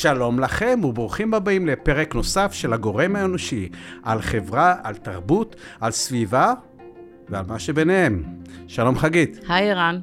שלום לכם וברוכים הבאים לפרק נוסף של הגורם האנושי על חברה, על תרבות, על סביבה ועל מה שביניהם. שלום חגית. היי ערן.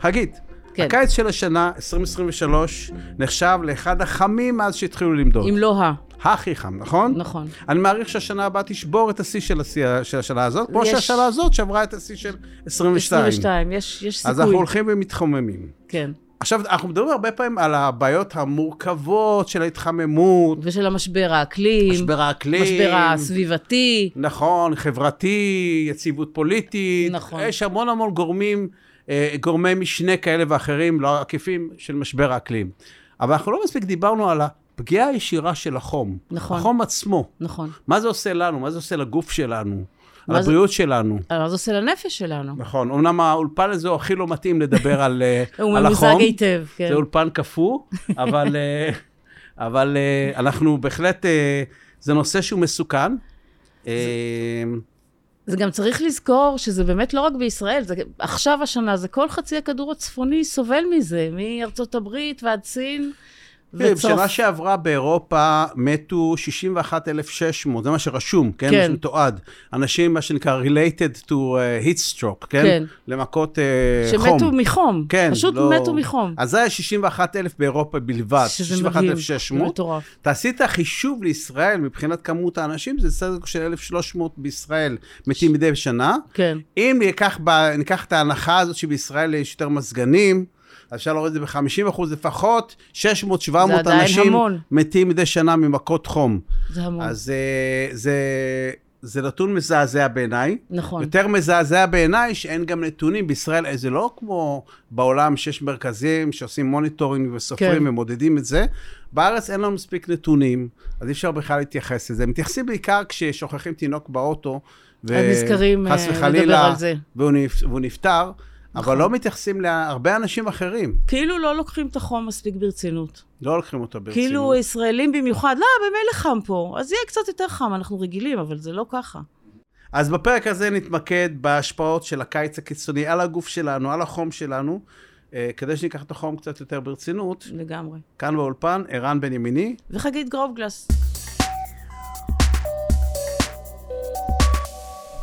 חגית, כן. הקיץ של השנה, 2023, נחשב לאחד החמים מאז שהתחילו למדוד. אם לא ה. הכי חם, נכון? נכון. אני מעריך שהשנה הבאה תשבור את השיא של, השיא, של השנה הזאת, כמו יש- שהשנה הזאת שברה את השיא של 22. 22, יש, יש סיכוי. אז אנחנו הולכים ומתחוממים. כן. עכשיו, אנחנו מדברים הרבה פעמים על הבעיות המורכבות של ההתחממות, ושל המשבר האקלים. משבר האקלים. משבר הסביבתי. נכון, חברתי, יציבות פוליטית. נכון. יש המון המון גורמים, אה, גורמי משנה כאלה ואחרים, לא עקיפים, של משבר האקלים. אבל אנחנו לא מספיק דיברנו על הפגיעה הישירה של החום. נכון. החום עצמו. נכון. מה זה עושה לנו? מה זה עושה לגוף שלנו? על מה זה- הבריאות שלנו. אבל זה עושה לנפש שלנו. נכון, אמנם האולפן הזה הוא הכי לא מתאים לדבר על, אה, הוא על החום. ממוזג היטב, כן. זה אולפן קפוא, אבל, אה, אבל אה, אנחנו בהחלט, אה, זה נושא שהוא מסוכן. אה, זה גם צריך לזכור שזה באמת לא רק בישראל, זה עכשיו השנה, זה כל חצי הכדור הצפוני סובל מזה, מארצות הברית ועד סין. תראי, וצרפ- בשנה שעברה באירופה מתו 61,600, זה מה שרשום, כן? כן. מה שמתועד. אנשים, מה שנקרא related to uh, heat stroke, כן? כן. למכות uh, חום. שמתו מחום. כן, פשוט לא... מתו מחום. אז זה היה 61,000 באירופה בלבד, שזה מדהים. זה 61,600. מטורף. תעשי את החישוב לישראל מבחינת כמות האנשים, זה סדר של 1,300 בישראל מתים מדי שנה. כן. אם ניקח, ב, ניקח את ההנחה הזאת שבישראל יש יותר מזגנים, אז אפשר להוריד את זה ב-50 אחוז לפחות, 600-700 זה עדיין אנשים המון. מתים מדי שנה ממכות חום. זה המון. אז אה, זה, זה נתון מזעזע בעיניי. נכון. יותר מזעזע בעיניי שאין גם נתונים בישראל, אה, זה לא כמו בעולם שיש מרכזים שעושים monitoring וסופרים כן. ומודדים את זה. בארץ אין לנו מספיק נתונים, אז אי אפשר בכלל להתייחס לזה. מתייחסים בעיקר כששוכחים תינוק באוטו, ו- אז נזכרים, חס אה, וחלילה, זה. והוא נפטר, נכון. אבל לא מתייחסים להרבה אנשים אחרים. כאילו לא לוקחים את החום מספיק ברצינות. לא לוקחים אותו ברצינות. כאילו ישראלים במיוחד, לא, במילא חם פה, אז יהיה קצת יותר חם, אנחנו רגילים, אבל זה לא ככה. אז בפרק הזה נתמקד בהשפעות של הקיץ הקיצוני על הגוף שלנו, על החום שלנו, אה, כדי שניקח את החום קצת יותר ברצינות. לגמרי. כאן באולפן, ערן בן ימיני. וחגית גרובגלס.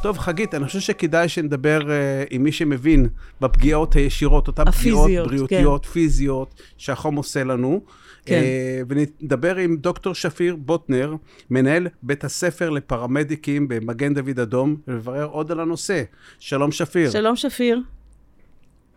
טוב, חגית, אני חושב שכדאי שנדבר אה, עם מי שמבין בפגיעות הישירות, אותן פגיעות הפיזיות, בריאותיות, פיזיות, שהחום עושה לנו. כן. אה, ונדבר עם דוקטור שפיר בוטנר, מנהל בית הספר לפרמדיקים במגן דוד אדום, ולברר עוד על הנושא. שלום, שפיר. שלום שפיר.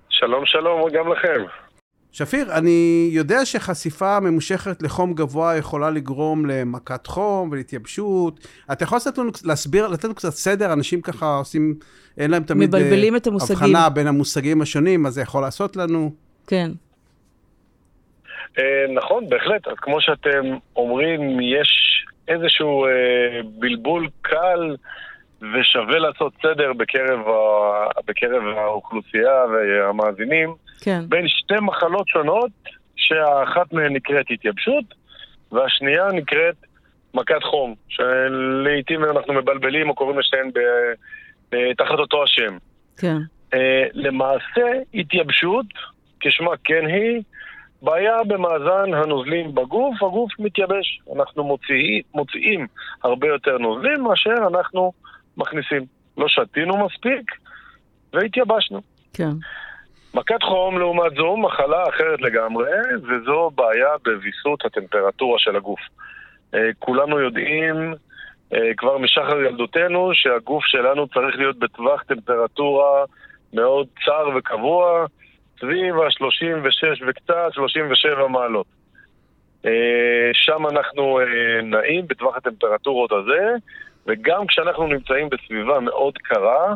שלום שלום גם לכם. שפיר, אני יודע שחשיפה ממושכת לחום גבוה יכולה לגרום למכת חום ולהתייבשות. אתה יכול לעשות לנו, להסביר, לתת לנו קצת סדר? אנשים ככה עושים, אין להם תמיד... מבלבלים אה, את המושגים. הבחנה בין המושגים השונים, מה זה יכול לעשות לנו? כן. אה, נכון, בהחלט. אז כמו שאתם אומרים, יש איזשהו אה, בלבול קל ושווה לעשות סדר בקרב, ה... בקרב האוכלוסייה והמאזינים כן. בין שתי מחלות שונות, שהאחת מהן נקראת התייבשות והשנייה נקראת מכת חום, שלעיתים אנחנו מבלבלים או קוראים לשתיהן ב... תחת אותו השם. כן. אה, למעשה, התייבשות, כשמה כן היא, בעיה במאזן הנוזלים בגוף, הגוף מתייבש. אנחנו מוציאים, מוציאים הרבה יותר נוזלים מאשר אנחנו מכניסים. לא שתינו מספיק והתייבשנו. כן. מכת חום, לעומת זו, מחלה אחרת לגמרי, וזו בעיה בוויסות הטמפרטורה של הגוף. אה, כולנו יודעים אה, כבר משחר ילדותנו שהגוף שלנו צריך להיות בטווח טמפרטורה מאוד צר וקבוע, סביב ה-36 וקצת, 37 מעלות. אה, שם אנחנו נעים בטווח הטמפרטורות הזה, וגם כשאנחנו נמצאים בסביבה מאוד קרה,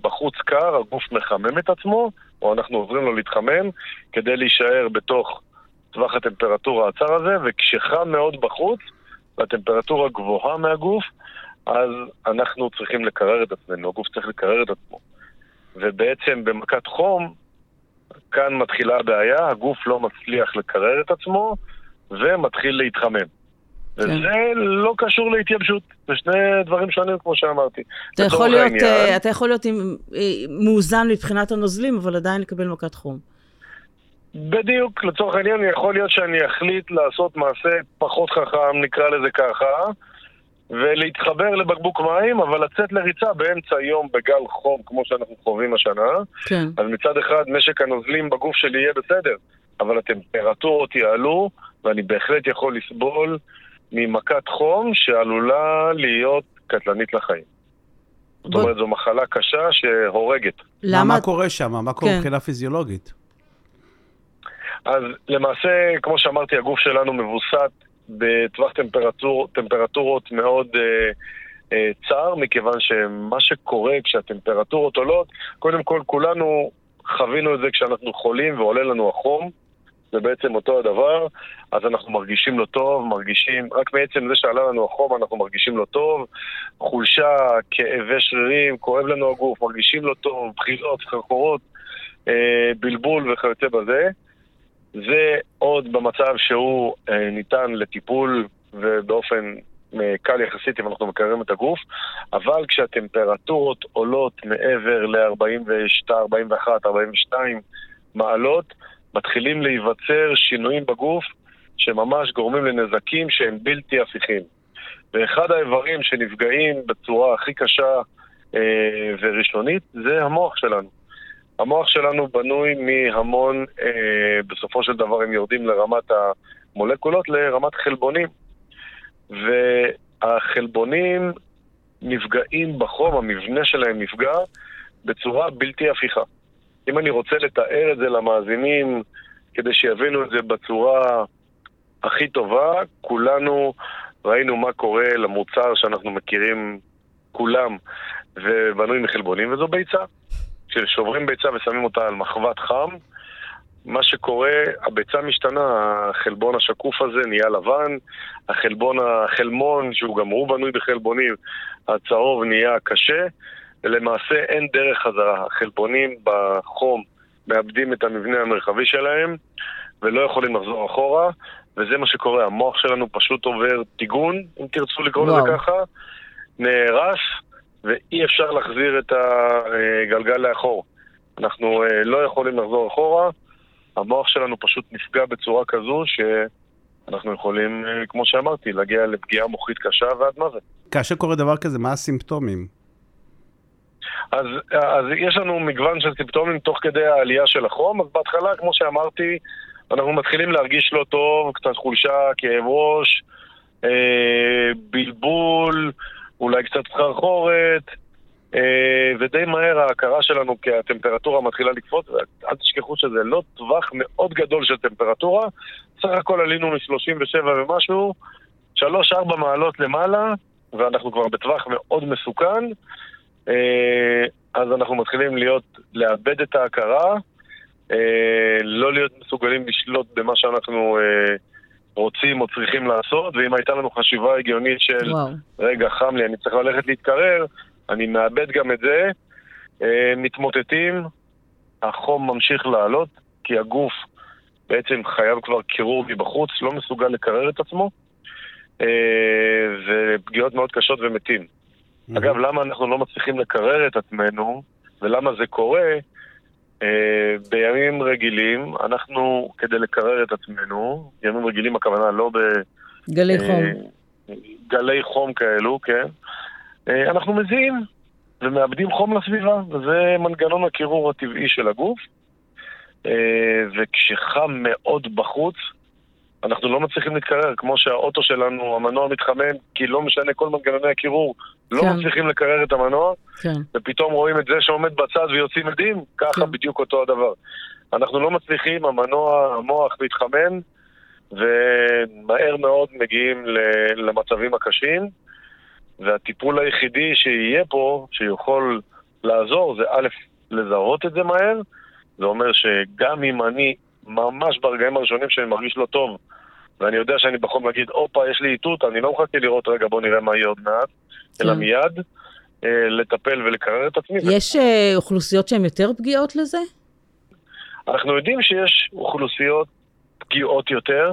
בחוץ קר, הגוף מחמם את עצמו, או אנחנו עוזרים לו להתחמם, כדי להישאר בתוך טווח הטמפרטורה הצר הזה, וכשחם מאוד בחוץ, והטמפרטורה גבוהה מהגוף, אז אנחנו צריכים לקרר את עצמנו, הגוף צריך לקרר את עצמו. ובעצם במכת חום, כאן מתחילה הבעיה, הגוף לא מצליח לקרר את עצמו, ומתחיל להתחמם. וזה לא קשור להתייבשות, זה שני דברים שונים כמו שאמרתי. אתה יכול להיות, העניין, אה, אתה יכול להיות עם, אה, מאוזן מבחינת הנוזלים, אבל עדיין לקבל מכת חום. בדיוק, לצורך העניין יכול להיות שאני אחליט לעשות מעשה פחות חכם, נקרא לזה ככה, ולהתחבר לבקבוק מים, אבל לצאת לריצה באמצע היום בגל חום, כמו שאנחנו חווים השנה. כן. אז מצד אחד, משק הנוזלים בגוף שלי יהיה בסדר, אבל הטמפרטורות יעלו, ואני בהחלט יכול לסבול ממכת חום שעלולה להיות קטלנית לחיים. זאת אומרת, זו מחלה קשה שהורגת. מה, למה... מה קורה שם? מה קורה כן. מבחינה פיזיולוגית? אז למעשה, כמו שאמרתי, הגוף שלנו מבוסת בטווח טמפרטור, טמפרטורות מאוד אה, אה, צר, מכיוון שמה שקורה כשהטמפרטורות עולות, קודם כל כולנו חווינו את זה כשאנחנו חולים ועולה לנו החום, זה בעצם אותו הדבר, אז אנחנו מרגישים לא טוב, מרגישים, רק מעצם זה שעלה לנו החום אנחנו מרגישים לא טוב, חולשה, כאבי שרירים, כואב לנו הגוף, מרגישים לא טוב, בחילות, סחרחורות, אה, בלבול וכיוצא בזה. זה עוד במצב שהוא אה, ניתן לטיפול ובאופן אה, קל יחסית אם אנחנו מקררים את הגוף, אבל כשהטמפרטורות עולות מעבר ל-42, 41, 42 מעלות, מתחילים להיווצר שינויים בגוף שממש גורמים לנזקים שהם בלתי הפיכים. ואחד האיברים שנפגעים בצורה הכי קשה אה, וראשונית זה המוח שלנו. המוח שלנו בנוי מהמון, אה, בסופו של דבר הם יורדים לרמת המולקולות, לרמת חלבונים. והחלבונים נפגעים בחום, המבנה שלהם נפגע בצורה בלתי הפיכה. אם אני רוצה לתאר את זה למאזינים כדי שיבינו את זה בצורה הכי טובה, כולנו ראינו מה קורה למוצר שאנחנו מכירים כולם ובנוי מחלבונים, וזו ביצה. כששוברים ביצה ושמים אותה על מחבת חם, מה שקורה, הביצה משתנה, החלבון השקוף הזה נהיה לבן, החלבון, החלמון, שהוא גם הוא בנוי בחלבונים, הצהוב נהיה קשה, ולמעשה אין דרך חזרה. החלבונים בחום מאבדים את המבנה המרחבי שלהם, ולא יכולים לחזור אחורה, וזה מה שקורה. המוח שלנו פשוט עובר טיגון, אם תרצו לקרוא לזה. ככה, נהרס, ואי אפשר להחזיר את הגלגל לאחור. אנחנו אה, לא יכולים לחזור אחורה, המוח שלנו פשוט נפגע בצורה כזו שאנחנו יכולים, אה, כמו שאמרתי, להגיע לפגיעה מוחית קשה ועד מוות. כאשר קורה דבר כזה, מה הסימפטומים? אז, אז יש לנו מגוון של סימפטומים תוך כדי העלייה של החום, אז בהתחלה, כמו שאמרתי, אנחנו מתחילים להרגיש לא טוב, קצת חולשה, כאב ראש, אה, בלבול, אולי קצת סחרחורת, אה, ודי מהר ההכרה שלנו כי הטמפרטורה מתחילה לקפוץ, ואל תשכחו שזה לא טווח מאוד גדול של טמפרטורה, סך הכל עלינו מ-37 ומשהו, 3-4 מעלות למעלה, ואנחנו כבר בטווח מאוד מסוכן. אה, אז אנחנו מתחילים להיות, לאבד את ההכרה, אה, לא להיות מסוגלים לשלוט במה שאנחנו אה, רוצים או צריכים לעשות, ואם הייתה לנו חשיבה הגיונית של, וואו. רגע, חם לי, אני צריך ללכת להתקרר, אני מאבד גם את זה, מתמוטטים, החום ממשיך לעלות, כי הגוף בעצם חייב כבר קירור מבחוץ, לא מסוגל לקרר את עצמו, ופגיעות מאוד קשות ומתים. אגב, למה אנחנו לא מצליחים לקרר את עצמנו, ולמה זה קורה? אה, בימים רגילים, אנחנו, כדי לקרר את עצמנו, ימים רגילים הכוונה לא גלי חום. בגלי חום כאלו, כן, אה, אנחנו מזיעים ומאבדים חום לסביבה, וזה מנגנון הקירור הטבעי של הגוף. אה, וכשחם מאוד בחוץ, אנחנו לא מצליחים להתקרר, כמו שהאוטו שלנו, המנוע מתחמם, כי לא משנה כל מנגנוני הקירור, לא כן. מצליחים לקרר את המנוע, כן. ופתאום רואים את זה שעומד בצד ויוצאים עדים, ככה כן. בדיוק אותו הדבר. אנחנו לא מצליחים, המנוע, המוח מתחמם, ומהר מאוד מגיעים למצבים הקשים, והטיפול היחידי שיהיה פה, שיכול לעזור, זה א', לזהות את זה מהר, זה אומר שגם אם אני ממש ברגעים הראשונים שאני מרגיש לא טוב, ואני יודע שאני בחום להגיד, הופה, יש לי איתות, אני לא מחכה לראות, רגע, בוא נראה מה יהיה עוד מעט, אלא כן. מיד אה, לטפל ולקרר את עצמי. יש אה, אוכלוסיות שהן יותר פגיעות לזה? אנחנו יודעים שיש אוכלוסיות פגיעות יותר,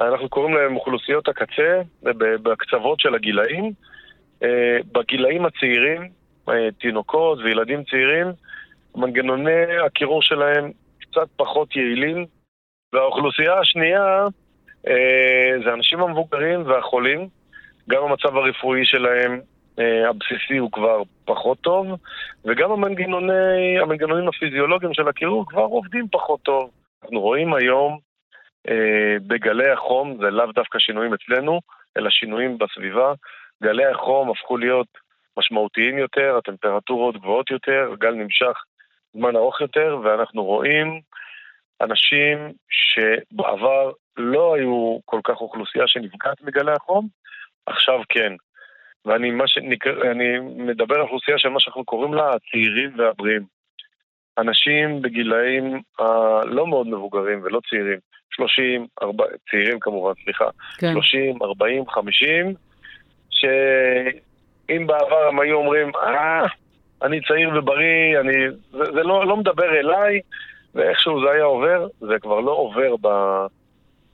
אנחנו קוראים להן אוכלוסיות הקצה, ב- בקצוות של הגילאים. אה, בגילאים הצעירים, אה, תינוקות וילדים צעירים, מנגנוני הקירור שלהם קצת פחות יעילים, והאוכלוסייה השנייה אה, זה האנשים המבוגרים והחולים. גם המצב הרפואי שלהם אה, הבסיסי הוא כבר פחות טוב, וגם המנגנוני, המנגנונים הפיזיולוגיים של הקירור כבר עובדים פחות טוב. אנחנו רואים היום אה, בגלי החום, זה לאו דווקא שינויים אצלנו, אלא שינויים בסביבה. גלי החום הפכו להיות משמעותיים יותר, הטמפרטורות גבוהות יותר, הגל נמשך זמן ארוך יותר, ואנחנו רואים אנשים שבעבר לא היו כל כך אוכלוסייה שנפגעת מגלי החום, עכשיו כן. ואני שנקרא, אני מדבר על אוכלוסייה של מה שאנחנו קוראים לה הצעירים והבריאים. אנשים בגילאים הלא מאוד מבוגרים ולא צעירים, 30, 40, צעירים כמובן, סליחה, כן. 30, 40, 50, שאם בעבר הם היו אומרים, אה, אני צעיר ובריא, אני... זה, זה לא, לא מדבר אליי, ואיכשהו זה היה עובר, זה כבר לא עובר ב...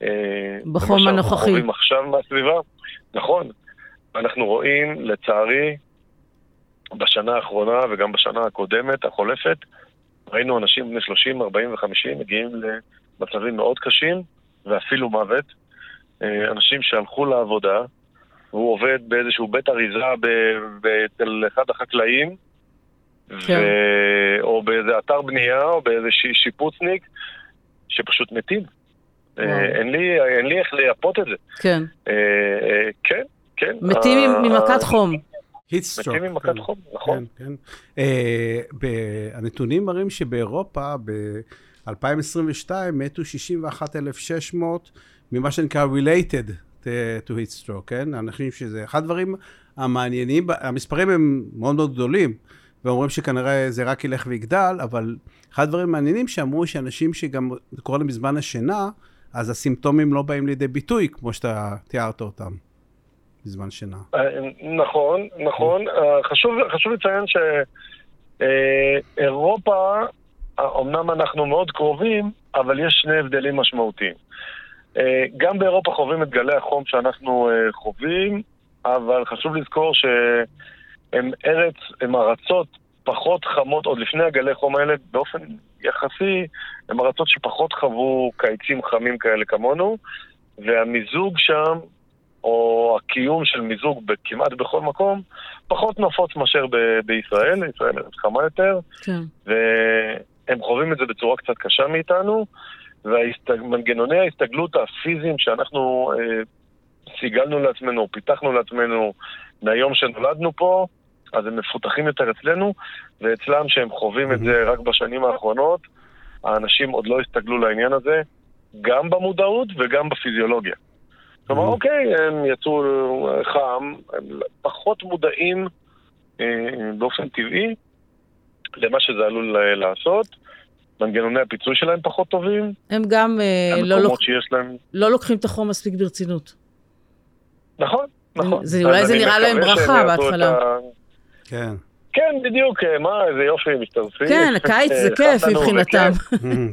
אה, בחום הנוכחי. במה עכשיו מהסביבה. נכון. אנחנו רואים, לצערי, בשנה האחרונה וגם בשנה הקודמת, החולפת, ראינו אנשים בני 30, 40 ו-50 מגיעים למצבים מאוד קשים ואפילו מוות. אה, אנשים שהלכו לעבודה, והוא עובד באיזשהו בית אריזה אצל אחד החקלאים, כן. ו... או באיזה אתר בנייה, או באיזה שיפוצניק, שפשוט מתים. אה, אין לי, אין לי איך לייפות את זה. כן. אה, כן, כן. מתים ממכת חום. מתים ממכת חום, נכון. כן, כן. הנתונים מראים שבאירופה, ב-2022 מתו 61,600 ממה שנקרא related to heat stroke, כן? אנשים שזה, אחד הדברים המעניינים, המספרים הם מאוד מאוד גדולים, ואומרים שכנראה זה רק ילך ויגדל, אבל אחד הדברים המעניינים שאמרו שאנשים שגם, קורה להם בזמן השינה, אז הסימפטומים לא באים לידי ביטוי, כמו שאתה תיארת אותם, בזמן שינה. אה, נכון, נכון. אה, חשוב, חשוב לציין שאירופה, אה, אמנם אנחנו מאוד קרובים, אבל יש שני הבדלים משמעותיים. גם באירופה חווים את גלי החום שאנחנו חווים, אבל חשוב לזכור שהם ארץ, הם ארצות פחות חמות, עוד לפני הגלי חום האלה, באופן יחסי, הם ארצות שפחות חוו קיצים חמים כאלה כמונו, והמיזוג שם, או הקיום של מיזוג כמעט בכל מקום, פחות נפוץ מאשר ב- בישראל, ישראל חמה יותר, כן. והם חווים את זה בצורה קצת קשה מאיתנו, ומנגנוני ההסתגלות הפיזיים שאנחנו אה, סיגלנו לעצמנו, פיתחנו לעצמנו מהיום שנולדנו פה, אז הם מפותחים יותר אצלנו, ואצלם שהם חווים את זה רק בשנים האחרונות, האנשים עוד לא הסתגלו לעניין הזה, גם במודעות וגם בפיזיולוגיה. כלומר, אוקיי, הם יצאו חם, הם פחות מודעים אה, באופן טבעי למה שזה עלול לעשות. מנגנוני הפיצוי שלהם פחות טובים. הם גם אה, לא, לוק... להם... לא לוקחים את החום מספיק ברצינות. נכון, נכון. זה, אולי זה נראה להם ברכה בהתחלה. כן. כן, בדיוק, אה, מה, איזה יופי, משתרפים. כן, הקיץ זה אה, כיף מבחינתם.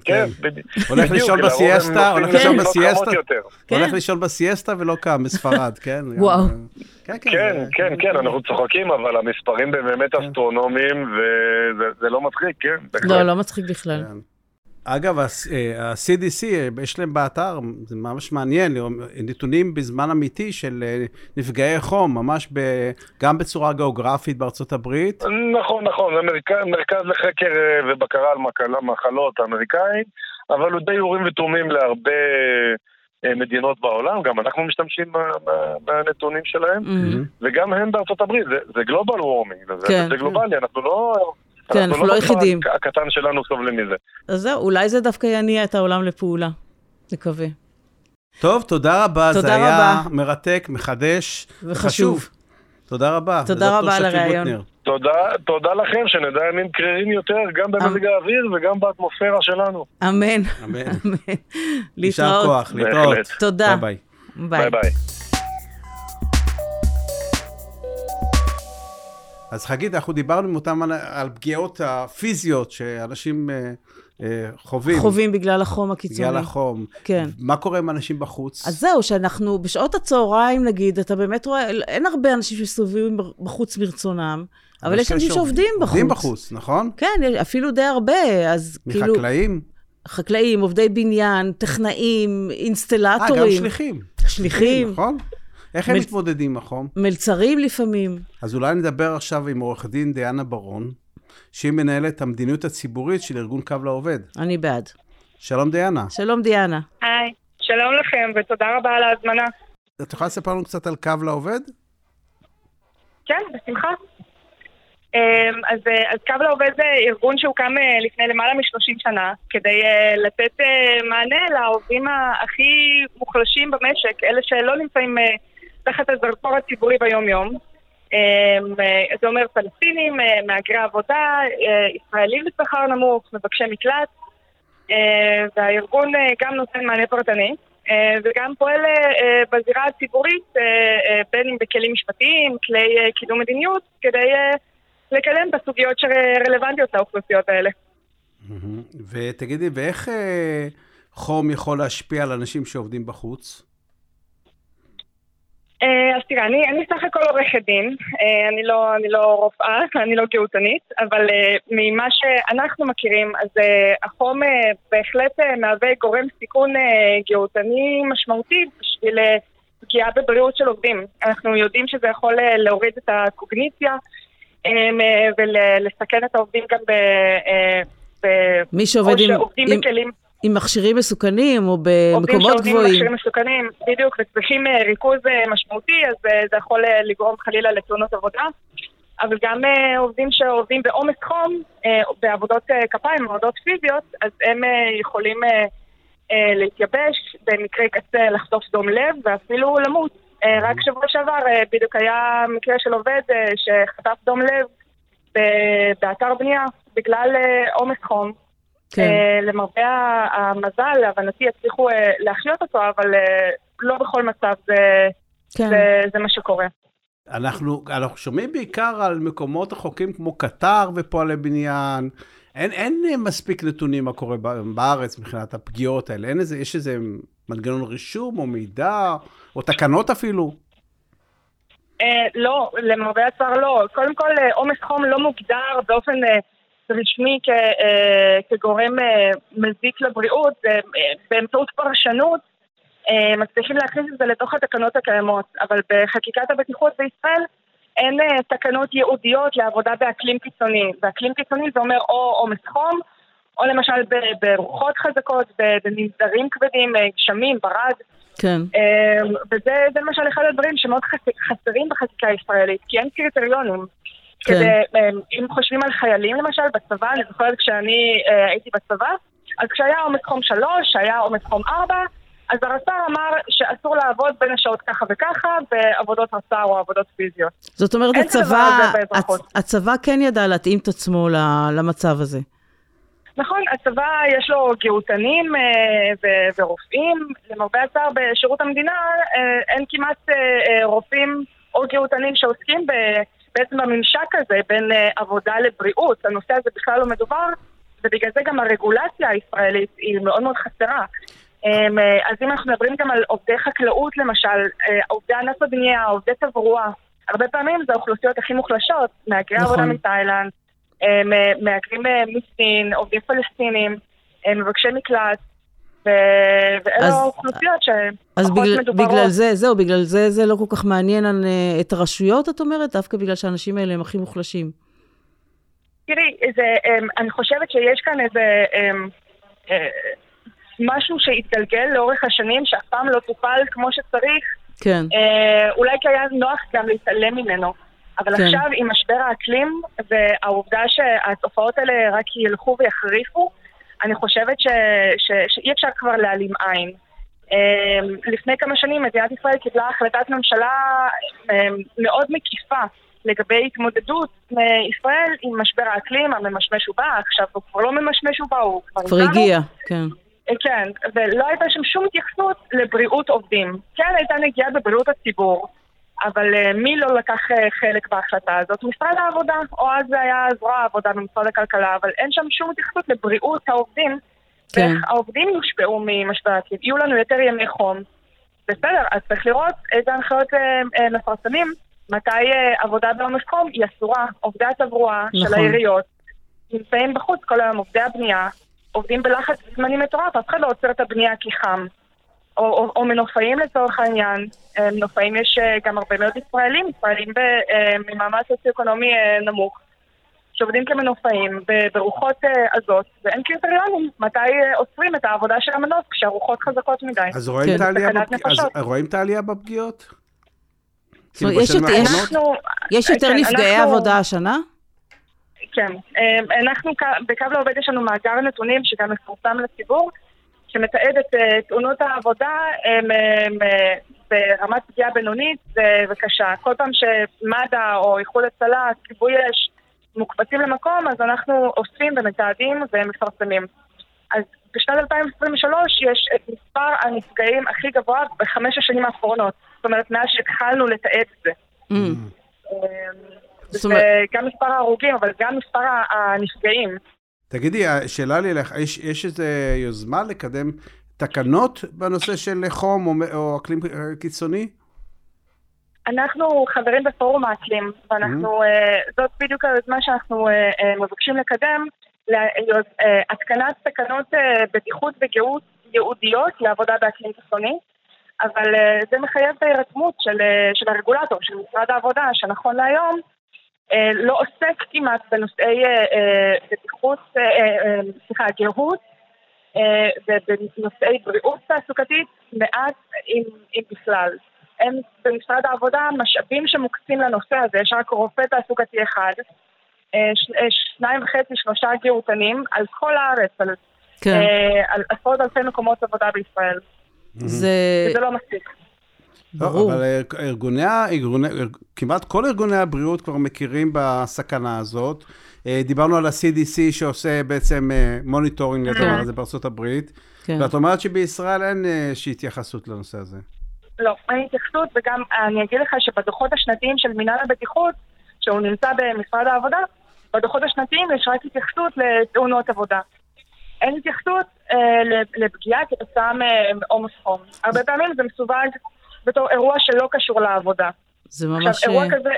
כן, בדיוק. הולך לישון בסיאסטה, הולך לישון בסיאסטה, הולך לישון בסיאסטה ולא קם בספרד, כן? וואו. כן, כן, כן, כן, אנחנו צוחקים, אבל המספרים באמת כן. אסטרונומיים, וזה לא מצחיק, כן? לא, לא מצחיק בכלל. כן. אגב, ה-CDC, אה, יש להם באתר, זה ממש מעניין, נתונים בזמן אמיתי של אה, נפגעי חום, ממש ב, גם בצורה גיאוגרפית בארצות הברית. נכון, נכון, זה מרכז, מרכז לחקר אה, ובקרה על מחלות אמריקאי, אבל הוא די אורים ותומים להרבה מדינות בעולם, גם אנחנו משתמשים בנתונים שלהם, mm-hmm. וגם הם בארצות הברית, זה, זה גלובל וורמינג, כן. זה גלובלי, אנחנו לא... כן, אנחנו לא, לא יחידים. הקטן שלנו סובלים מזה. אז זהו, אולי זה דווקא יניע את העולם לפעולה. נקווה. טוב, תודה רבה. תודה זה רבה. היה מרתק, מחדש וחשוב. תודה רבה. תודה רבה על הרעיון. תודה, תודה לכם, שנדע ימים קרירים יותר, גם במזג האוויר וגם באטמוספירה שלנו. אמן. אמן. להתראות. יישר כוח, להתראות. תודה. ביי ביי. ביי ביי. אז חגית, אנחנו דיברנו עם אותם על, על פגיעות הפיזיות שאנשים אה, אה, חווים. חווים בגלל החום הקיצוני. בגלל החום. כן. מה קורה עם אנשים בחוץ? אז זהו, שאנחנו, בשעות הצהריים נגיד, אתה באמת רואה, אין הרבה אנשים שמסתובבים בחוץ מרצונם. אבל יש אנשים שעובדים בחוץ. עובדים בחוץ, נכון? כן, אפילו די הרבה, אז מחקלאים? כאילו... מחקלאים? חקלאים, עובדי בניין, טכנאים, אינסטלטורים. אה, גם שליחים. שליחים. נכון? איך הם מל- מתמודדים עם החום? מלצרים לפעמים. אז אולי נדבר עכשיו עם עורך דין דיאנה ברון, שהיא מנהלת המדיניות הציבורית של ארגון קו לעובד. אני בעד. שלום דיאנה. שלום, דיאנה. היי, שלום לכם ותודה רבה על ההזמנה. את יכולה לספר לנו קצת על קו לעובד? כן, בשמחה. אמ, אז, אה, אז קו לעובד זה ארגון שהוקם אה, לפני למעלה מ-30 שנה כדי אה, לתת מענה לעובדים הכי מוחלשים במשק, אלה שלא נמצאים תחת הזרקור הציבורי ביום-יום. אמ, אה, זה אומר פלסטינים, אה, מהגרי עבודה, אה, ישראלים בשכר נמוך, מבקשי מקלט, והארגון גם נותן מענה פרטני. וגם פועל בזירה הציבורית, בין אם בכלים משפטיים, כלי קידום מדיניות, כדי לקדם את הסוגיות שרלוונטיות לאוכלוסיות האלה. ותגידי, ואיך חום יכול להשפיע על אנשים שעובדים בחוץ? אה, אז תראה, אני, אני סך הכל עורכת דין, אה, אני לא, אני לא רופאה, אני לא גאותנית, אבל אה, ממה שאנחנו מכירים, אז החום בהחלט מהווה גורם סיכון גאותני משמעותי בשביל פגיעה בבריאות של עובדים. אנחנו יודעים שזה יכול להוריד את הקוגניציה ולסכן את העובדים גם ב... ב... מי שעובד או עם, שעובדים עם, בכלים עם מכשירים מסוכנים או עובדים במקומות שעובדים גבוהים. במכשירים מסוכנים, בדיוק, וצריכים אה, ריכוז אה, משמעותי, אז אה, זה יכול לגרום חלילה לתאונות עבודה. אבל גם עובדים שעובדים בעומס חום, בעבודות כפיים, עבודות פיזיות, אז הם יכולים להתייבש, במקרה קצה לחטוף דום לב ואפילו למות. רק שבוע שעבר בדיוק היה מקרה של עובד שחטף דום לב באתר בנייה בגלל עומס חום. כן. אה, למרבה המזל, להבנתי, הצליחו אה, להחיות אותו, אבל אה, לא בכל מצב זה, כן. זה, זה מה שקורה. אנחנו, אנחנו שומעים בעיקר על מקומות רחוקים כמו קטר ופועלי בניין. אין, אין מספיק נתונים מה קורה בארץ מבחינת הפגיעות האלה. אין איזה, יש איזה מנגנון רישום או מידע, או תקנות אפילו. אה, לא, למרבה הצער לא. קודם כל, עומס חום לא מוגדר באופן אה, רשמי כ, אה, כגורם אה, מזיק לבריאות, אה, באמצעות פרשנות אה, מצליחים להכניס את זה לתוך התקנות הקיימות, אבל בחקיקת הבטיחות בישראל אין תקנות ייעודיות לעבודה באקלים קיצוני. ואקלים קיצוני זה אומר או עומס חום, או למשל ב- ברוחות חזקות, ב- במנזרים כבדים, גשמים, ברד. כן. וזה זה למשל אחד הדברים שמאוד חס- חסרים בחקיקה הישראלית, כי אין קריטריונים. כן. כדי, אמ, אם חושבים על חיילים למשל בצבא, אני זוכרת כשאני אה, הייתי בצבא, אז כשהיה עומס חום שלוש, היה עומס חום ארבע, אז הרס"ר אמר שאסור לעבוד בין השעות ככה וככה בעבודות רס"ר או עבודות פיזיות. זאת אומרת, הצבא. הצ- הצבא כן ידע להתאים את עצמו למצב הזה. נכון, הצבא יש לו גהותנים אה, ו- ורופאים. למרבה הצער בשירות המדינה אה, אין כמעט אה, אה, רופאים או גהותנים שעוסקים ב- בעצם בממשק הזה בין אה, עבודה לבריאות. הנושא הזה בכלל לא מדובר, ובגלל זה גם הרגולציה הישראלית היא מאוד מאוד חסרה. אה, אז אם אנחנו מדברים גם על עובדי חקלאות למשל, אה, עובדי ענף הבנייה, עובדי תברואה, הרבה פעמים זה האוכלוסיות הכי מוחלשות, מהגרי נכון. עבודה מתאילנד. אה, מהגרים מסין, עובדים פלסטינים, מבקשי מקלט, ואלה אז- האוכלוסיות אז שפחות בגלל, מדוברות. בגלל זה, זהו, בגלל זה זה לא כל כך מעניין אה, את הרשויות, את אומרת? דווקא בגלל שהאנשים האלה הם הכי מוחלשים. תראי, זה, אמ, אני חושבת שיש כאן איזה אמ, אה, משהו שהתגלגל לאורך השנים, שאף פעם לא טופל כמו שצריך, כן. אה, אולי כי היה נוח גם להתעלם ממנו. אבל כן. עכשיו, עם משבר האקלים, והעובדה שהתופעות האלה רק ילכו ויחריפו, אני חושבת ש, ש, שאי אפשר כבר להעלים עין. אה, לפני כמה שנים מדינת ישראל קיבלה החלטת ממשלה אה, מאוד מקיפה לגבי התמודדות מישראל עם משבר האקלים הממשמש ובא, עכשיו הוא כבר לא ממשמש ובא, הוא כבר כבר. הגיע, כן. כן, ולא הייתה שם שום התייחסות לבריאות עובדים. כן, הייתה נגיעה בבריאות הציבור, אבל uh, מי לא לקח uh, חלק בהחלטה הזאת? משרד העבודה, או אז זה היה זרוע העבודה במשרד הכלכלה, אבל אין שם שום התייחסות לבריאות העובדים, כן. ואיך העובדים יושפעו ממשבר האקלים. יהיו לנו יותר ימי חום. בסדר, אז צריך לראות איזה הנחיות uh, מפרסמים, מתי עבודה בעומס חום היא אסורה. עובדי התברואה של נכון. העיריות נמצאים בחוץ כל היום, עובדי הבנייה. עובדים בלחץ זמני מטורף, אף אחד לא עוצר את הבנייה כי חם. או, או, או מנופאים לצורך העניין. אה, מנופאים יש אה, גם הרבה מאוד ישראלים, ישראלים אה, ממעמד סוציו-אקונומי נמוך, שעובדים כמנופאים ברוחות עזות, ואין קריטריונים מתי עוצרים את העבודה של המנוף כשהרוחות חזקות מדי. אז רואים את העלייה בפגיעות? כאילו יש יותר כן, נפגעי עבודה השנה? כן. אנחנו, בקו לעובד יש לנו מאגר נתונים שגם מפורסם לציבור. שמתעד את uh, תאונות העבודה הם, הם, uh, ברמת פגיעה בינונית וקשה. כל פעם שמד"א או איחוד הצלה, כיבוי אש, מוקפצים למקום, אז אנחנו אוספים ומתעדים ומפרסמים. אז בשנת 2023 יש את מספר הנפגעים הכי גבוה בחמש השנים האחרונות. זאת אומרת, מאז שהתחלנו לתעד את זה. Mm. וגם מספר ההרוגים, אבל גם מספר הנפגעים. תגידי, שאלה לי אליך, יש, יש איזו יוזמה לקדם תקנות בנושא של חום או, או אקלים קיצוני? אנחנו חברים בפורום האקלים, ואנחנו, mm-hmm. זאת בדיוק היוזמה שאנחנו אה, אה, מבקשים לקדם, התקנת תקנות בטיחות וגאות ייעודיות לעבודה באקלים קיצוני, אבל זה מחייב את ההירתמות של, של הרגולטור, של משרד העבודה, שנכון להיום אה, לא עוסק כמעט בנושאי אה, אה, בטיחות, סליחה, גאות ובנושאי בריאות תעסוקתית מעט אם, אם בכלל. אין במשרד העבודה משאבים שמוקצים לנושא הזה, יש רק רופא תעסוקתי אחד, שניים וחצי, שלושה גאותנים על כל הארץ, על, כן. על עשרות אלפי מקומות עבודה בישראל. זה... זה לא מספיק. לא, ברור. אבל ארגוני, ארגוני, כמעט כל ארגוני הבריאות כבר מכירים בסכנה הזאת. אה, דיברנו על ה-CDC שעושה בעצם monitoring אה, לדבר כן. הזה בארצות הברית. כן. ואת אומרת שבישראל אין אה, איזושהי התייחסות לנושא הזה. לא, אין התייחסות, וגם אני אגיד לך שבדוחות השנתיים של מינהל הבטיחות, שהוא נמצא במשרד העבודה, בדוחות השנתיים יש רק התייחסות לתאונות עבודה. אין התייחסות אה, לפגיעה כתוצאה מעומס חום. הרבה פעמים זה מסווג בתור אירוע שלא קשור לעבודה. זה ממש... עכשיו, אירוע כזה,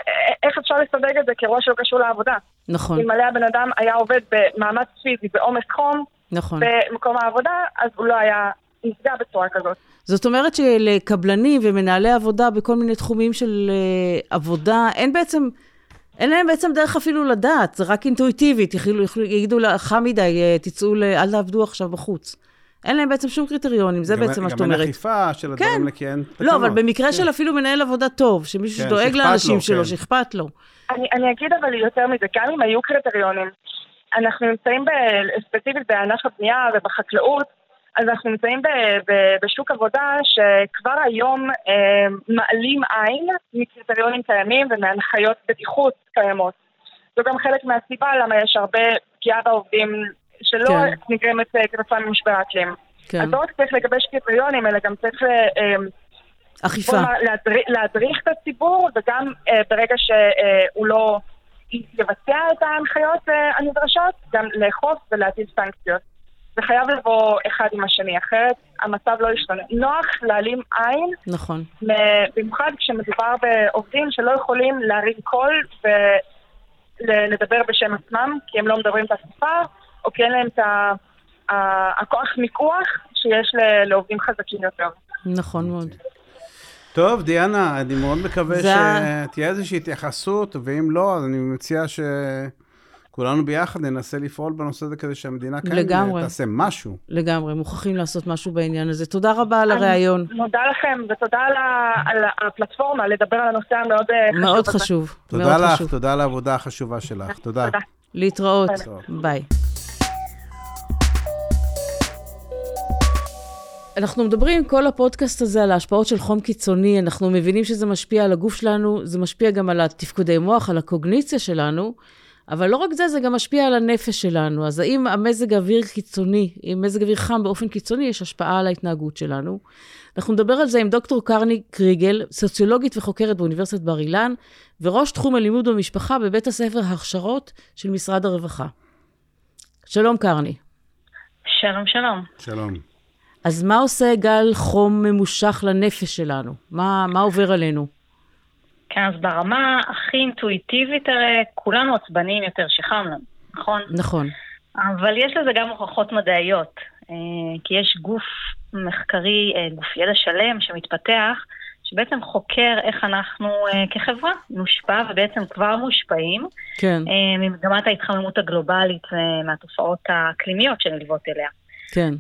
איך אפשר לסווג את זה כאירוע שלא קשור לעבודה? נכון. אלמלא הבן אדם היה עובד במאמץ פיזי, בעומס חום, נכון. במקום העבודה, אז הוא לא היה נפגע בצורה כזאת. זאת אומרת שלקבלנים ומנהלי עבודה בכל מיני תחומים של uh, עבודה, אין בעצם, אין להם בעצם דרך אפילו לדעת, זה רק אינטואיטיבית, יגידו לה, חם מדי, אה, תצאו, אל תעבדו עכשיו בחוץ. אין להם בעצם שום קריטריונים, זה בעצם מה שאת אומרת. גם אין אכיפה של הדברים כן. לכן תקנות. לא, אבל במקרה כן. של אפילו מנהל עבודה טוב, שמישהו כן, שדואג לאנשים לו, שלו, כן. שאכפת לו. אני, אני אגיד אבל יותר מזה, גם אם היו קריטריונים, אנחנו נמצאים ב, ספציפית בענף הבנייה ובחקלאות, אז אנחנו נמצאים ב, ב, בשוק עבודה שכבר היום אה, מעלים עין מקריטריונים קיימים ומהנחיות בטיחות קיימות. זו גם חלק מהסיבה למה יש הרבה פגיעה בעובדים שלא כן. נגרמת אה, כתוצאה ממשבר האקלים. כן. אז לא רק צריך לגבש קריטריונים, אלא גם צריך... אה, אה, אכיפה. להדריך, להדריך את הציבור, וגם אה, ברגע שהוא לא יבצע את ההנחיות אה, הנדרשות, גם לאכוף ולהטיל סנקציות. זה חייב לבוא אחד עם השני, אחרת המצב לא ישתנה. נוח להעלים עין, נכון. במיוחד כשמדובר בעובדים שלא יכולים להרים קול ולדבר בשם עצמם, כי הם לא מדברים את השפה, או כי אין להם את הכוח מיקוח שיש לעובדים חזקים יותר. נכון מאוד. טוב, דיאנה, אני מאוד מקווה זה... שתהיה איזושהי התייחסות, ואם לא, אז אני מציע שכולנו ביחד ננסה לפעול בנושא הזה כדי שהמדינה כאן לגמרי. תעשה משהו. לגמרי, מוכרחים לעשות משהו בעניין הזה. תודה רבה על הריאיון. אני מודה לכם, ותודה על, על הפלטפורמה לדבר על הנושא המאוד אה, חשוב מאוד חשוב. תודה מאוד לך, חשוב. תודה על העבודה החשובה שלך. תודה. תודה. להתראות. ביי. אנחנו מדברים כל הפודקאסט הזה על ההשפעות של חום קיצוני, אנחנו מבינים שזה משפיע על הגוף שלנו, זה משפיע גם על התפקודי מוח, על הקוגניציה שלנו, אבל לא רק זה, זה גם משפיע על הנפש שלנו. אז האם המזג אוויר קיצוני, אם מזג אוויר חם באופן קיצוני, יש השפעה על ההתנהגות שלנו? אנחנו נדבר על זה עם דוקטור קרני קריגל, סוציולוגית וחוקרת באוניברסיטת בר אילן, וראש תחום הלימוד במשפחה בבית הספר הכשרות של משרד הרווחה. שלום קרני. שלום, שלום. שלום. אז מה עושה גל חום ממושך לנפש שלנו? מה, מה עובר עלינו? כן, אז ברמה הכי אינטואיטיבית הרי כולנו עצבניים יותר שחם לנו, נכון? נכון. אבל יש לזה גם הוכחות מדעיות, אה, כי יש גוף מחקרי, אה, גוף ידע שלם שמתפתח, שבעצם חוקר איך אנחנו אה, כחברה נושפע ובעצם כבר מושפעים כן, ממגמת ההתחממות הגלובלית ומהתופעות האקלימיות שנלוות אליה. כן.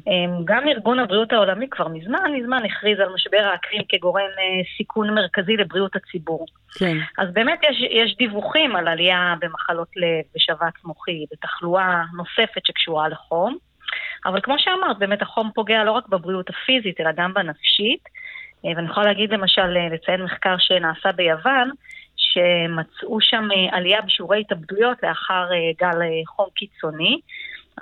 גם ארגון הבריאות העולמי כבר מזמן מזמן הכריז על משבר האקלים כגורם סיכון מרכזי לבריאות הציבור. כן. אז באמת יש, יש דיווחים על עלייה במחלות לב, בשבץ מוחי, בתחלואה נוספת שקשורה לחום. אבל כמו שאמרת, באמת החום פוגע לא רק בבריאות הפיזית, אלא גם בנפשית. אה, ואני יכולה להגיד למשל, אה, לציין מחקר שנעשה ביוון, שמצאו שם אה, עלייה בשיעורי התאבדויות לאחר גל חום קיצוני.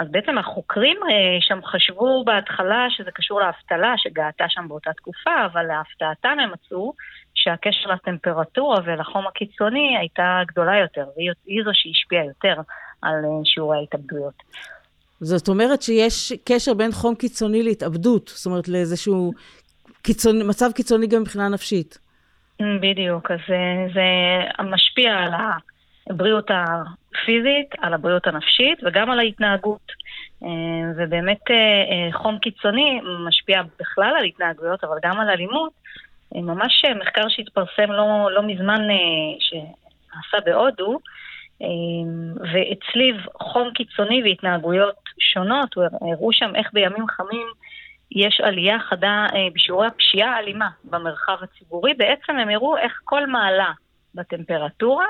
אז בעצם החוקרים שם חשבו בהתחלה שזה קשור לאבטלה שגאתה שם באותה תקופה, אבל להפתעתם הם מצאו שהקשר לטמפרטורה ולחום הקיצוני הייתה גדולה יותר, והיא זו שהשפיעה יותר על שיעורי ההתאבדויות. זאת אומרת שיש קשר בין חום קיצוני להתאבדות, זאת אומרת לאיזשהו קיצוני, מצב קיצוני גם מבחינה נפשית. בדיוק, אז זה, זה משפיע על הבריאות הפיזית, על הבריאות הנפשית וגם על ההתנהגות. אה, ובאמת אה, אה, חום קיצוני משפיע בכלל על התנהגויות, אבל גם על אלימות. ממש מחקר שהתפרסם לא, לא מזמן, שנעשה בהודו, והצליב חום קיצוני והתנהגויות שונות, הראו שם איך בימים חמים יש עלייה חדה בשיעורי הפשיעה האלימה במרחב הציבורי. בעצם הם הראו איך כל מעלה בטמפרטורה,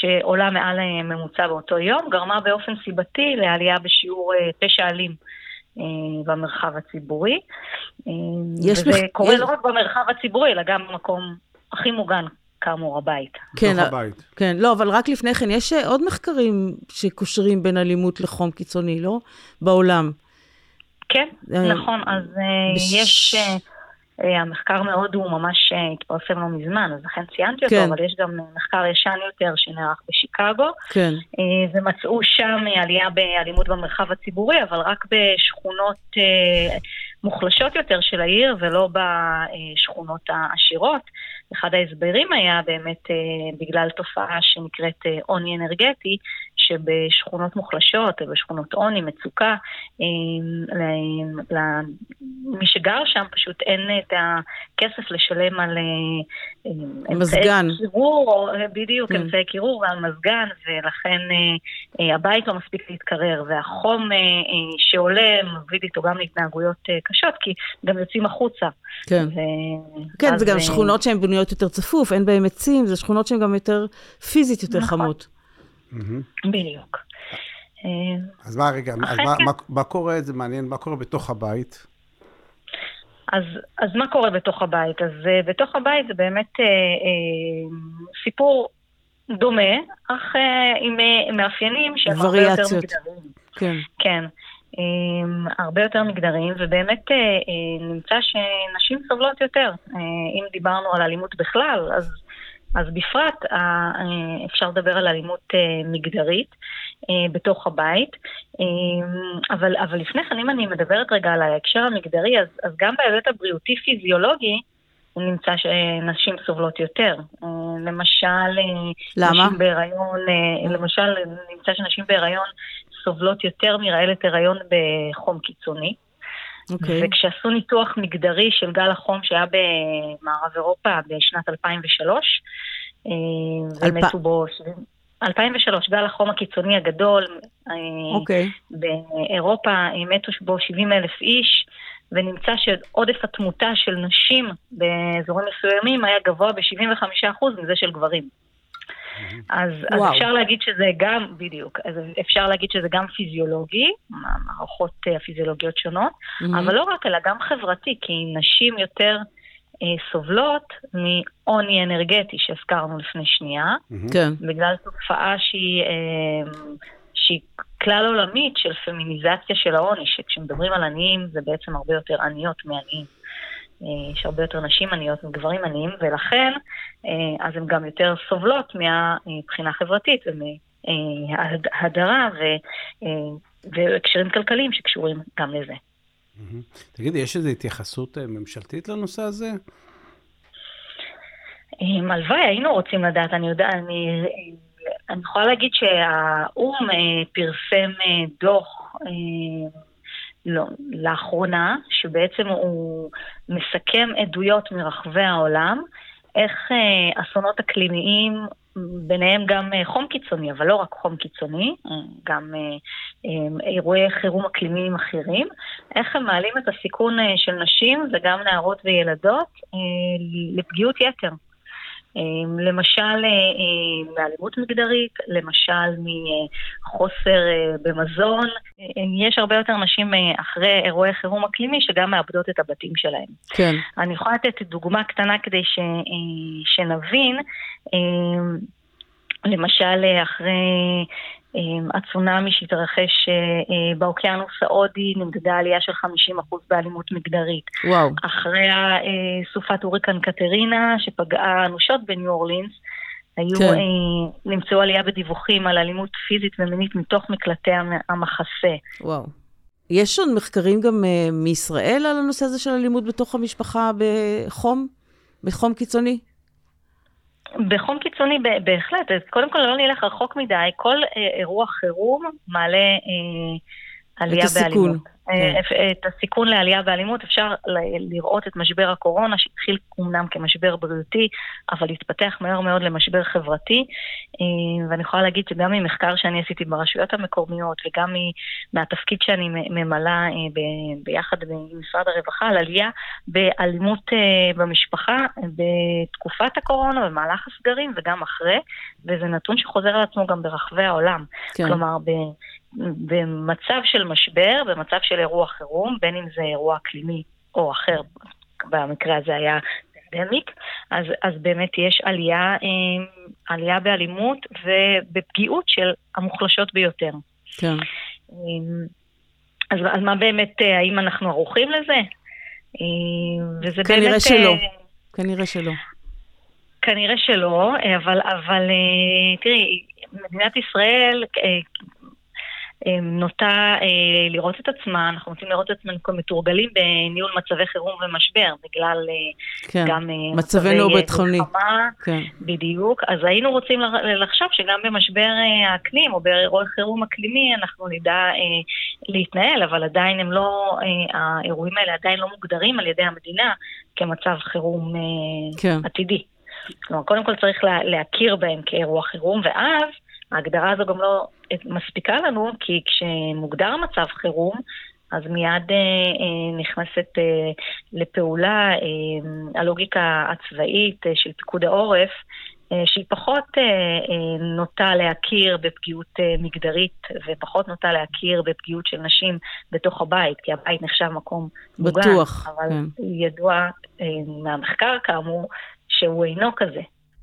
שעולה מעל הממוצע אה, באותו יום, גרמה באופן סיבתי לעלייה בשיעור אה, פשע אלים. במרחב הציבורי. יש וזה מח... קורה יש... לא רק במרחב הציבורי, אלא גם במקום הכי מוגן כאמור, הבית. כן, בתוך הבית. כן, לא, אבל רק לפני כן, יש אה, עוד מחקרים שקושרים בין אלימות לחום קיצוני, לא? בעולם. כן, אה, נכון, אז אה, בש... יש... המחקר מהודו הוא ממש התפרסם לא מזמן, אז לכן ציינתי אותו, כן. אבל יש גם מחקר ישן יותר שנערך בשיקגו, כן. ומצאו שם עלייה באלימות במרחב הציבורי, אבל רק בשכונות מוחלשות יותר של העיר ולא בשכונות העשירות. אחד ההסברים היה באמת אה, בגלל תופעה שנקראת אה, עוני אנרגטי, שבשכונות מוחלשות, בשכונות עוני, מצוקה, אה, למי שגר שם פשוט אין את הכסף לשלם על מזגן. אמצעי קירור, בדיוק, mm. אמצעי קירור ועל מזגן, ולכן הבית לא מספיק להתקרר, והחום שעולה מביא איתו גם להתנהגויות קשות, כי גם יוצאים החוצה. כן, ו... כן זה גם שכונות שהן בנויות. בנויות יותר צפוף, אין בהן עצים, זה שכונות שהן גם יותר פיזית יותר נכון. חמות. בדיוק. אז מה, רגע, אז מה, כן. מה, מה קורה, זה מעניין, מה קורה בתוך הבית? אז, אז מה קורה בתוך הבית? אז uh, בתוך הבית זה באמת uh, uh, סיפור דומה, אך uh, עם uh, מאפיינים שהם הרבה יותר מגדריים. כן. כן. הרבה יותר מגדריים, ובאמת אה, אה, נמצא שנשים סובלות יותר. אה, אם דיברנו על אלימות בכלל, אז, אז בפרט אפשר לדבר על אלימות מגדרית בתוך הבית. אבל, אבל לפני כן, אם אני מדברת רגע על ההקשר המגדרי, אז, אז גם בהיבט הבריאותי-פיזיולוגי, נמצא שנשים סובלות יותר. למשל, למה? נשים בהיריון, למשל, נמצא שנשים בהיריון סובלות יותר מרעלת הריון בחום קיצוני. Okay. אוקיי. וכשעשו ניתוח מגדרי של גל החום שהיה במערב אירופה בשנת 2003, אה, אלפ... ומתו בו 2003, גל החום הקיצוני הגדול. אה, אוקיי. Okay. באירופה מתו בו 70 אלף איש, ונמצא שעודף התמותה של נשים באזורים מסוימים היה גבוה ב-75% מזה של גברים. אז, אז אפשר להגיד שזה גם, בדיוק, אז אפשר להגיד שזה גם פיזיולוגי, מערכות אה, הפיזיולוגיות שונות, mm-hmm. אבל לא רק, אלא גם חברתי, כי נשים יותר אה, סובלות מעוני אנרגטי שהזכרנו לפני שנייה. כן. בגלל תופעה שהיא... אה, שהיא כלל עולמית של פמיניזציה של העוני, שכשמדברים על עניים זה בעצם הרבה יותר עניות מעניים. יש הרבה יותר נשים עניות מגברים עניים, ולכן אז הן גם יותר סובלות מהבחינה החברתית ומהדרה והקשרים כלכליים שקשורים גם לזה. תגידי, יש איזו התייחסות אה, ממשלתית לנושא הזה? הלוואי, היינו רוצים לדעת, אני יודע, אני, אני יכולה להגיד שהאו"ם פרסם דוח לא, לאחרונה, שבעצם הוא מסכם עדויות מרחבי העולם, איך אסונות אקלימיים ביניהם גם אה, חום קיצוני, אבל לא רק חום קיצוני, אה, גם אה, אירועי חירום אקלימיים אחרים, איך הם מעלים את הסיכון של נשים וגם נערות וילדות לפגיעות יתר. למשל מאלימות מגדרית, למשל מחוסר במזון. יש הרבה יותר נשים אחרי אירועי חירום אקלימי שגם מאבדות את הבתים שלהם. כן. אני יכולה לתת דוגמה קטנה כדי ש, שנבין. למשל, אחרי אה, הצונאמי שהתרחש אה, באוקיינוס ההודי, נמדדה עלייה של 50% באלימות מגדרית. וואו. אחרי סופת הוריקן קטרינה, שפגעה אנושות בניו אורלינס, היו, כן. נמצאו עלייה בדיווחים על אלימות פיזית ומינית מתוך מקלטי המחסה. וואו. יש עוד מחקרים גם מישראל על הנושא הזה של אלימות בתוך המשפחה בחום? בחום קיצוני? בחום קיצוני בהחלט, אז קודם כל לא נלך רחוק מדי, כל אה, אירוע חירום מעלה עלייה באלימות. אה, כן. את הסיכון לעלייה באלימות, אפשר לראות את משבר הקורונה, שהתחיל אומנם כמשבר בריאותי, אבל התפתח מהר מאוד למשבר חברתי. אה, ואני יכולה להגיד שגם ממחקר שאני עשיתי ברשויות המקומיות, וגם מהתפקיד שאני ממלאה אה, ביחד עם משרד הרווחה, על עלייה באלימות במשפחה בתקופת הקורונה, במהלך הסגרים וגם אחרי, וזה נתון שחוזר על עצמו גם ברחבי העולם. כן. כלומר, במצב של משבר, במצב של אירוע חירום, בין אם זה אירוע אקלימי או אחר, במקרה הזה היה פנדמיק, אז, אז באמת יש עלייה, אה, עלייה באלימות ובפגיעות של המוחלשות ביותר. כן. אה, אז, אז מה באמת, אה, האם אנחנו ערוכים לזה? וזה כנראה באמת... שלא. כנראה שלא. כנראה שלא, אבל, אבל תראי, מדינת ישראל נוטה אה, לראות את עצמה, אנחנו רוצים לראות את עצמנו כמתורגלים בניהול מצבי חירום ומשבר, בגלל אה, כן. גם אה, מצבנו הביטחוני. כן. בדיוק. אז היינו רוצים לחשוב שגם במשבר האקלים או באירועי חירום אקלימי אנחנו נדע להתנהל, אבל עדיין הם לא, האירועים האלה עדיין לא מוגדרים על ידי המדינה כמצב חירום כן. עתידי. כלומר, קודם כל צריך להכיר בהם כאירוע חירום, ואז ההגדרה הזו גם לא מספיקה לנו, כי כשמוגדר מצב חירום, אז מיד אה, אה, נכנסת אה, לפעולה אה, הלוגיקה הצבאית אה, של פיקוד העורף, אה, שהיא פחות אה, אה, נוטה להכיר בפגיעות אה, מגדרית ופחות נוטה להכיר בפגיעות של נשים בתוך הבית, כי הבית נחשב מקום מוגן. בטוח, אבל כן. ידוע אה, מהמחקר כאמור שהוא אינו כזה.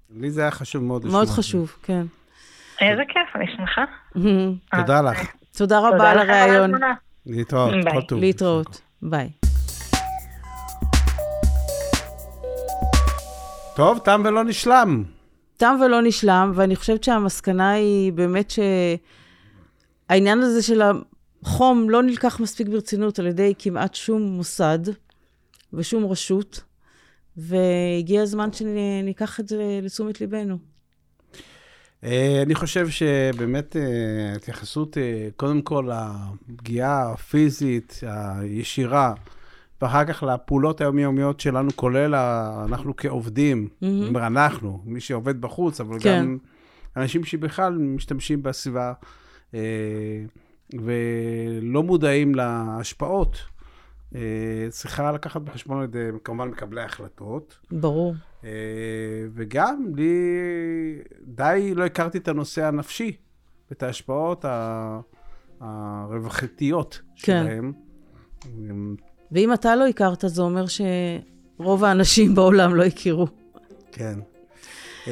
לי זה היה חשוב מאוד לשמוע. מאוד חשוב, כן. איזה כיף, אני שמחה. תודה לך. תודה רבה על הריאיון. להתראות, כל טוב. להתראות, ביי. טוב, תם ולא נשלם. תם ולא נשלם, ואני חושבת שהמסקנה היא באמת שהעניין הזה של החום לא נלקח מספיק ברצינות על ידי כמעט שום מוסד ושום רשות, והגיע הזמן שניקח את זה לתשומת ליבנו. אה, אני חושב שבאמת אה, התייחסות, אה, קודם כל לפגיעה הפיזית, הישירה, ואחר כך לפעולות היומיומיות שלנו, כולל אנחנו כעובדים, mm-hmm. אומר אנחנו, מי שעובד בחוץ, אבל כן. גם אנשים שבכלל משתמשים בסביבה ולא מודעים להשפעות. צריכה לקחת בחשבון ידי, כמובן, מקבלי ההחלטות. ברור. אה, וגם לי די לא הכרתי את הנושא הנפשי ואת ההשפעות הרווחתיות כן. שלהם. ואם אתה לא הכרת, זה אומר שרוב האנשים בעולם לא הכירו. כן. Uh,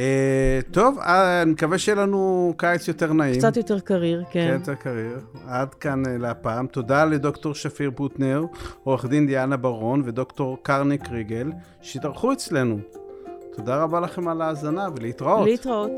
טוב, uh, אני מקווה שיהיה לנו קיץ יותר נעים. קצת יותר קריר, כן. כן, יותר קריר. עד כאן uh, להפעם. תודה לדוקטור שפיר בוטנר, עורך דין דיאנה ברון ודוקטור קרני קריגל, שהתארחו אצלנו. תודה רבה לכם על ההאזנה ולהתראות. להתראות.